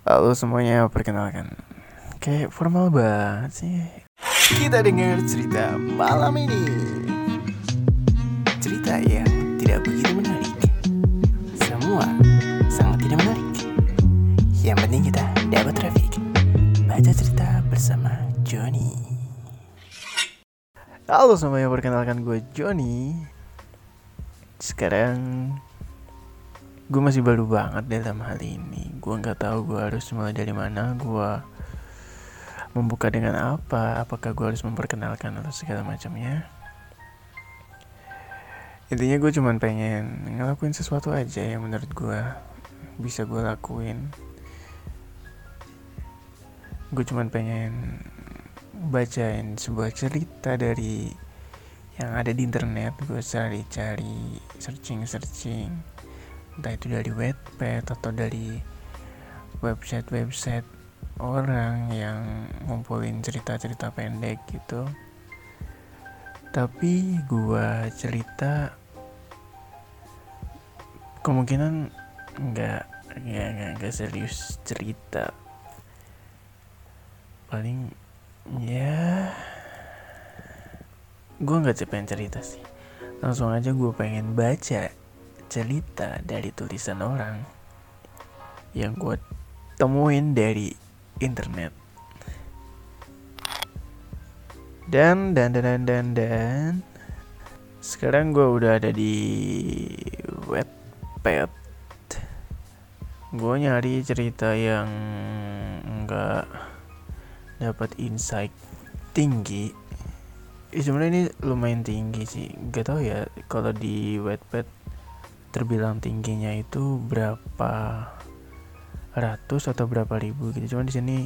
Halo semuanya, perkenalkan. Kayak formal banget sih. Kita dengar cerita malam ini. Cerita yang tidak begitu menarik. Semua sangat tidak menarik. Yang penting kita dapat traffic Baca cerita bersama Johnny Halo semuanya, perkenalkan gue Johnny Sekarang gue masih baru banget dalam hal ini. Gue nggak tahu gue harus mulai dari mana gue membuka dengan apa apakah gue harus memperkenalkan atau segala macamnya. Intinya gue cuman pengen ngelakuin sesuatu aja yang menurut gue bisa gue lakuin. Gue cuman pengen bacain sebuah cerita dari yang ada di internet. Gue cari-cari searching-searching entah itu dari webpad atau dari website-website orang yang ngumpulin cerita-cerita pendek gitu. Tapi gua cerita kemungkinan nggak nggak nggak serius cerita. Paling ya gue nggak pengen cerita sih. Langsung aja gue pengen baca cerita dari tulisan orang yang gue temuin dari internet. Dan dan dan dan dan, dan sekarang gue udah ada di webpad. Gue nyari cerita yang enggak dapat insight tinggi. Eh, sebenarnya ini lumayan tinggi sih. Gak tau ya kalau di webpad terbilang tingginya itu berapa ratus atau berapa ribu gitu. Cuman di sini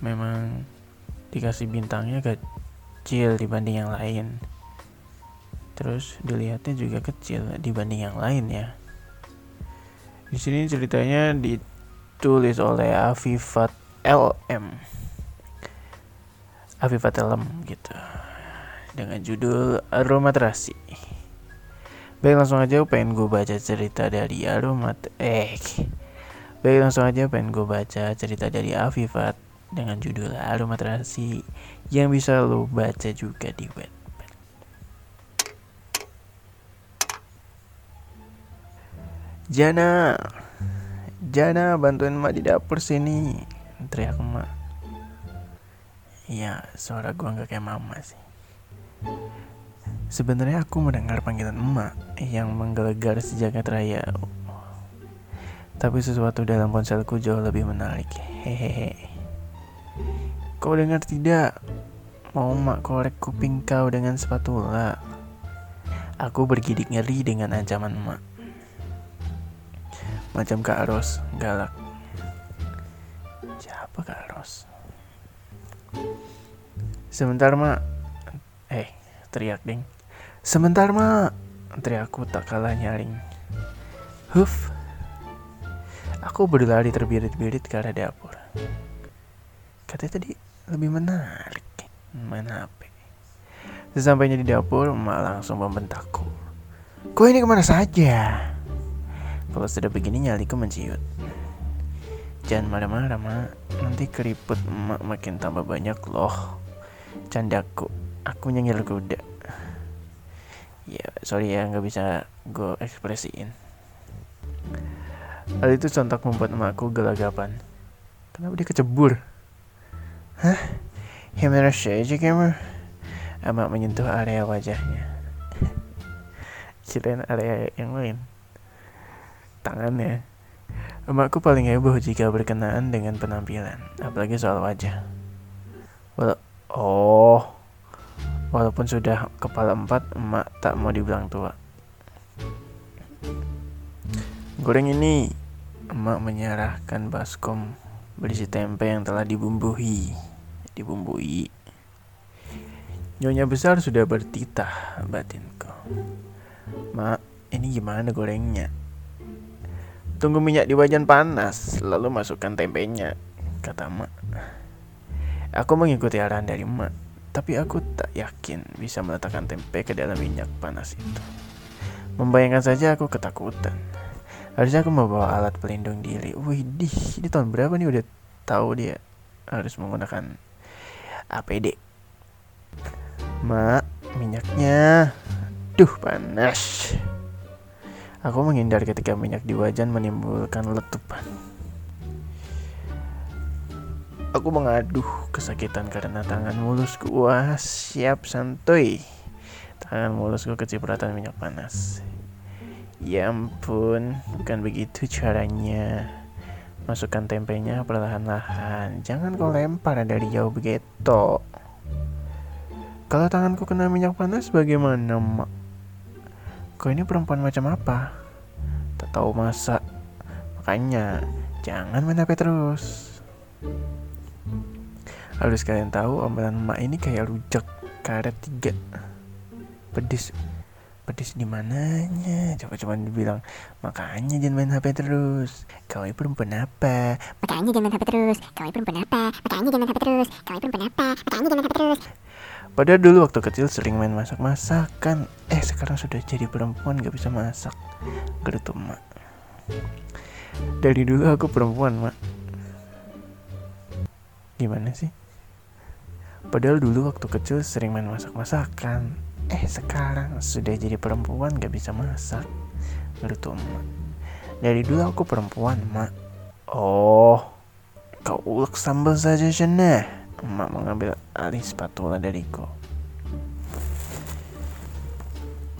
memang dikasih bintangnya kecil dibanding yang lain. Terus dilihatnya juga kecil dibanding yang lain ya. Di sini ceritanya ditulis oleh Afifat LM Afifat LM gitu. Dengan judul Aromaterasi Baik langsung aja pengen gue baca cerita dari Aromat. Eh Baik langsung aja pengen gue baca cerita dari Afifat Dengan judul Aromaterasi Yang bisa lo baca juga di web. Jana Jana bantuin emak di dapur sini Teriak emak. Iya suara gue gak kayak mama sih Sebenarnya aku mendengar panggilan emak yang menggelegar sejagat raya. Tapi sesuatu dalam ponselku jauh lebih menarik. Hehehe. Kau dengar tidak? Mau emak korek kuping kau dengan spatula. Aku bergidik ngeri dengan ancaman emak. Macam Kak Ros, galak. Siapa Kak Ros? Sebentar, Mak. Eh, teriak ding. Sebentar mak, teriakku tak kalah nyaring. Huf, aku berlari terbirit-birit ke arah dapur. Katanya tadi lebih menarik main HP. Sesampainya di dapur, emak langsung membentakku. Kau ini ke mana saja? Kalau sudah begini nyaliku menciut. Jangan marah-marah, mak. Nanti keriput emak makin tambah banyak loh. Candaku, aku nyengir kuda ya sorry ya nggak bisa gue ekspresiin. Hal itu sontak membuat emakku gelagapan. Kenapa dia kecebur? Hah? Gimana saja kamu emak menyentuh area wajahnya. Kirain area yang lain. Tangannya. Emakku paling heboh jika berkenaan dengan penampilan apalagi soal wajah. Well, oh Walaupun sudah kepala empat, emak tak mau dibilang tua. Goreng ini, emak menyerahkan baskom berisi tempe yang telah dibumbui. Dibumbui. Nyonya besar sudah bertitah batinku. Mak, ini gimana gorengnya? Tunggu minyak di wajan panas, lalu masukkan tempenya, kata emak. Aku mengikuti arahan dari emak tapi aku tak yakin bisa meletakkan tempe ke dalam minyak panas itu. Membayangkan saja aku ketakutan. Harusnya aku mau bawa alat pelindung diri. Wih, ini tahun berapa nih udah tahu dia harus menggunakan APD. Mak, minyaknya. Duh, panas. Aku menghindar ketika minyak di wajan menimbulkan letupan. Aku mengaduh kesakitan karena tangan mulusku. Wah, siap santuy. Tangan mulusku kecipratan minyak panas. Ya ampun, bukan begitu caranya. Masukkan tempenya perlahan-lahan. Jangan kau lempar dari jauh begitu. Kalau tanganku kena minyak panas bagaimana, Mak? Kau ini perempuan macam apa? Tak tahu masak. Makanya, jangan HP terus. Harus kalian tahu, omelan emak ini kayak rujak karet tiga. Pedis. Pedis di mananya? Coba coba dibilang makanya jangan main HP terus. Kau ini perempuan apa? Makanya jangan main HP terus. Kau ini perempuan apa? Makanya jangan main HP terus. Kau ini perempuan apa? Makanya jangan main HP terus. Padahal dulu waktu kecil sering main masak-masakan. Eh sekarang sudah jadi perempuan gak bisa masak. Gerutu mak Dari dulu aku perempuan mak. Gimana sih? Padahal dulu waktu kecil sering main masak-masakan. Eh sekarang sudah jadi perempuan gak bisa masak. Gerutu emak Dari dulu aku perempuan mak Oh Kau ulek sambal saja sana Emak mengambil alih spatula dariku.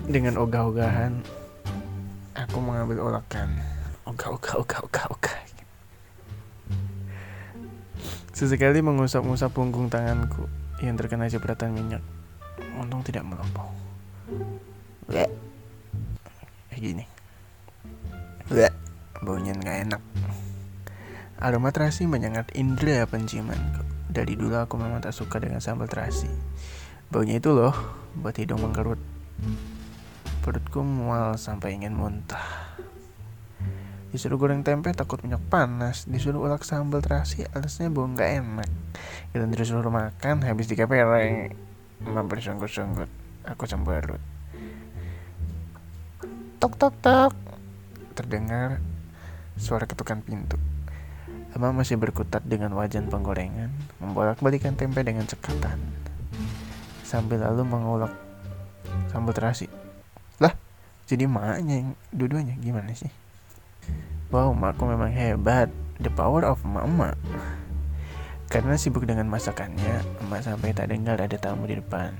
Dengan ogah-ogahan Aku mengambil olakan. Ogah-ogah ogah-ogah ogah Sesekali mengusap-usap punggung tanganku Yang terkena cipratan minyak. Untung tidak melompat Kayak gini. Bleh. Baunya nggak enak. Aroma terasi menyengat indera penciumanku. Dari dulu aku memang tak suka dengan sambal terasi. Baunya itu loh Buat hidung mengkerut. Perutku mual sampai ingin muntah Disuruh goreng tempe takut minyak panas. Disuruh ulek sambal terasi alasnya bau nggak enak. Dan disuruh makan habis dikepereng. Mampir sunggut-sunggut aku cemberut. Tok tok tok. Terdengar suara ketukan pintu. Emma masih berkutat dengan wajan penggorengan, membolak-balikan tempe dengan cekatan, sambil lalu mengulek sambal terasi. Lah, jadi maknya yang dua-duanya? Gimana sih? Wow, makku memang hebat. The power of mama. Karena sibuk dengan masakannya, emak sampai tak dengar ada tamu di depan.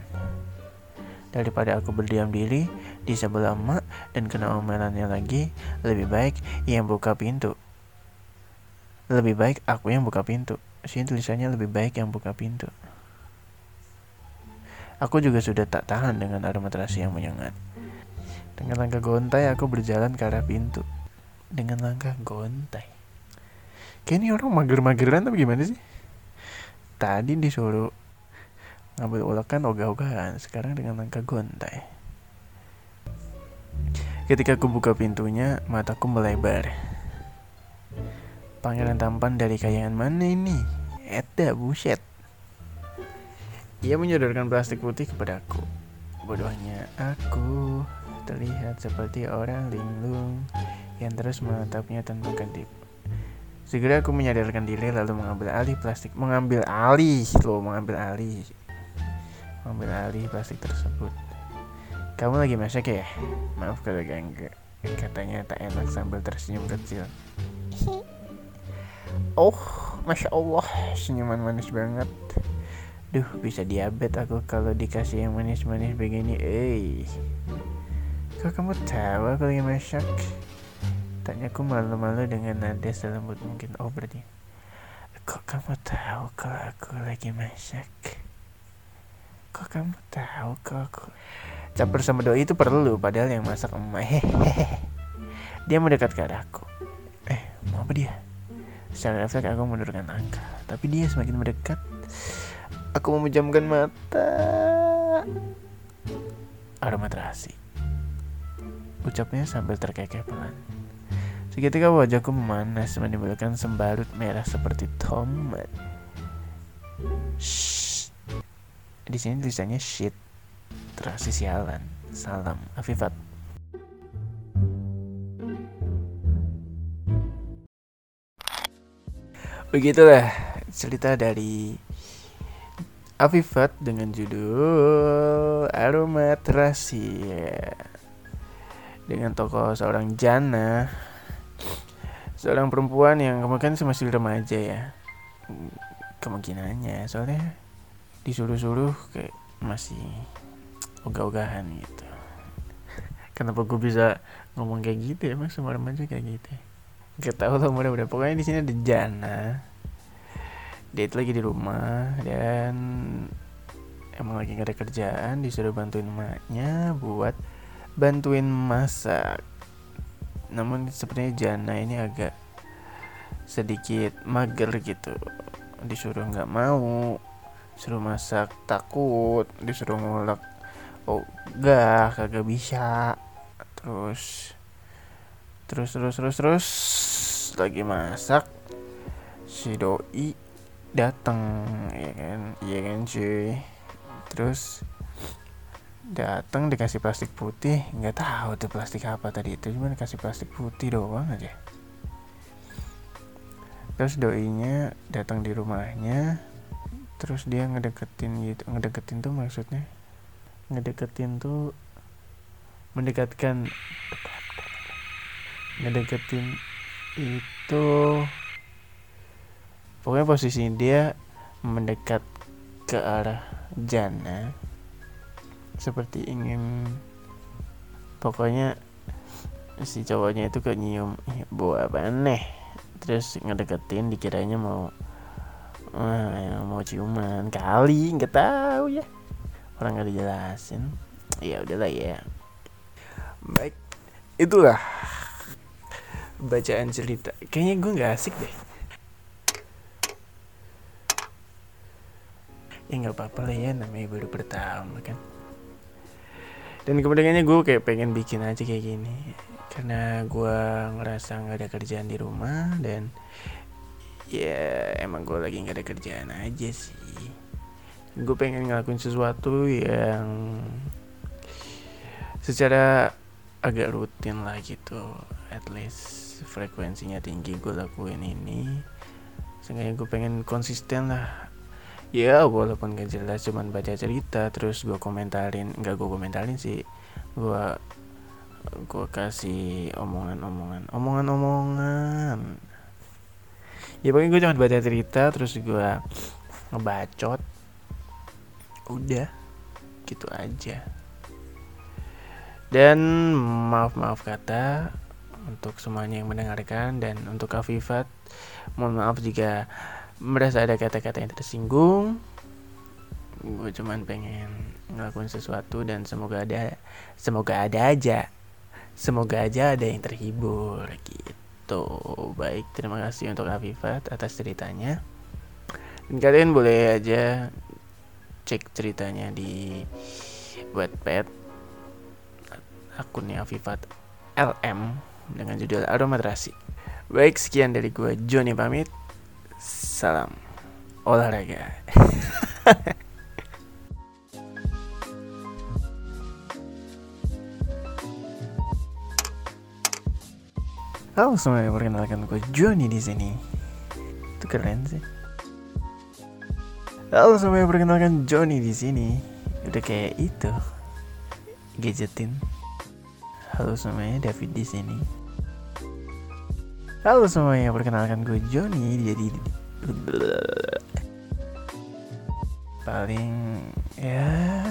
Daripada aku berdiam diri di sebelah emak dan kena omelannya lagi, lebih baik yang buka pintu. Lebih baik aku yang buka pintu. Sini tulisannya lebih baik yang buka pintu. Aku juga sudah tak tahan dengan aroma terasi yang menyengat. Dengan langkah gontai aku berjalan ke arah pintu. Dengan langkah gontai. Kayaknya orang mager-mageran tapi gimana sih? tadi disuruh ngambil ulekan ogah-ogahan sekarang dengan langkah gontai. Ketika aku buka pintunya mataku melebar. Pangeran tampan dari kayangan mana ini? Eda buset. Ia menyodorkan plastik putih kepadaku bodohnya aku terlihat seperti orang linglung yang terus menatapnya tanpa kedip Segera aku menyadarkan diri lalu mengambil alih plastik, mengambil alih loh, mengambil alih, mengambil alih plastik tersebut. Kamu lagi masak ya? Maaf kalau ganggu. Katanya tak enak sambil tersenyum kecil. Oh, masya Allah, senyuman manis banget. Duh, bisa diabetes aku kalau dikasih yang manis-manis begini. Eh, kok kamu tahu aku lagi masak? Tanyaku malu-malu dengan nada selembut mungkin. Oh berarti. Kok kamu tahu kalau aku lagi masak? Kok kamu tahu kalau aku... Campur sama doi itu perlu, padahal yang masak emak. Dia mendekat ke arahku. Eh, mau apa dia? Secara refleks aku menurunkan angka, tapi dia semakin mendekat. Aku memejamkan mata. Aroma terasi. Ucapnya sambil terkekeh pelan. Seketika wajahku memanas menimbulkan sembarut merah seperti tomat. Shh. Di sini tulisannya shit. Terasi sialan. Salam, Afifat. Begitulah cerita dari Afifat dengan judul Aroma Terasi. Dengan tokoh seorang jana seorang perempuan yang kemungkinan masih remaja ya. Kemungkinannya soalnya disuruh-suruh kayak masih ogah-ogahan gitu. Kenapa gue bisa ngomong kayak gitu ya mas? Sama remaja kayak gitu ya? Gak tau lah mudah mudah pokoknya di sini ada Jana. Dia itu lagi di rumah dan emang lagi gak ada kerjaan disuruh bantuin emaknya buat bantuin masak namun sepertinya Jana ini agak sedikit mager gitu. Disuruh nggak mau suruh masak takut disuruh ngulek oh gak kagak bisa. Terus terus terus terus terus lagi masak si doi datang ya kan? Iya kan cuy? Terus datang dikasih plastik putih. Nggak tahu tuh plastik apa tadi itu cuma dikasih plastik putih doang aja. Terus doinya datang di rumahnya. Terus dia ngedeketin gitu ngedeketin tuh maksudnya ngedeketin tuh mendekatkan ngedeketin itu pokoknya posisi dia mendekat ke arah Jana seperti ingin pokoknya si cowoknya itu ke nyium buah aneh. Terus ngedeketin dikiranya mau uh, mau ciuman kali nggak tahu ya. Orang nggak dijelasin. Ya udahlah ya. Baik itulah bacaan cerita. Kayaknya gue nggak asik deh. Ya nggak apa-apa lah ya namanya baru pertama kan dan kemudiannya gue kayak pengen bikin aja kayak gini. Karena gue ngerasa nggak ada kerjaan di rumah dan ya emang gue lagi nggak ada kerjaan aja sih. Gue pengen ngelakuin sesuatu yang secara agak rutin lah gitu. At least frekuensinya tinggi gue lakuin ini. Sehingga gue pengen konsisten lah ya walaupun gak jelas cuman baca cerita terus gue komentarin nggak gue komentarin sih. Gue gue kasih omongan-omongan. Omongan-omongan. Ya pokoknya gue cuma baca cerita terus gue ngebacot. Udah gitu aja. Dan maaf maaf kata untuk semuanya yang mendengarkan dan untuk Afifat mohon maaf jika merasa ada kata-kata yang tersinggung. Gue cuman pengen ngelakuin sesuatu dan semoga ada semoga ada aja. Semoga aja ada yang terhibur gitu. Baik terima kasih untuk Afifat atas ceritanya. Dan kalian boleh aja cek ceritanya di Wattpad akunnya Afifat LM dengan judul Aromaterasi baik sekian dari gue Joni pamit Salam olahraga. Halo semuanya, perkenalkan gue Joni di sini. Itu keren sih. Halo semuanya, perkenalkan Joni di sini. Udah kayak itu. Gadgetin. Halo semuanya, David di sini. Halo semuanya, perkenalkan gue Joni jadi paling ya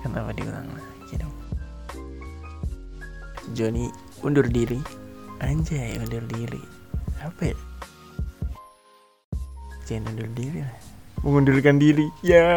kenapa diulang lagi dong? Joni undur diri. Anjay undur diri. Apa ya? Jangan undur diri lah. Mengundurkan diri ya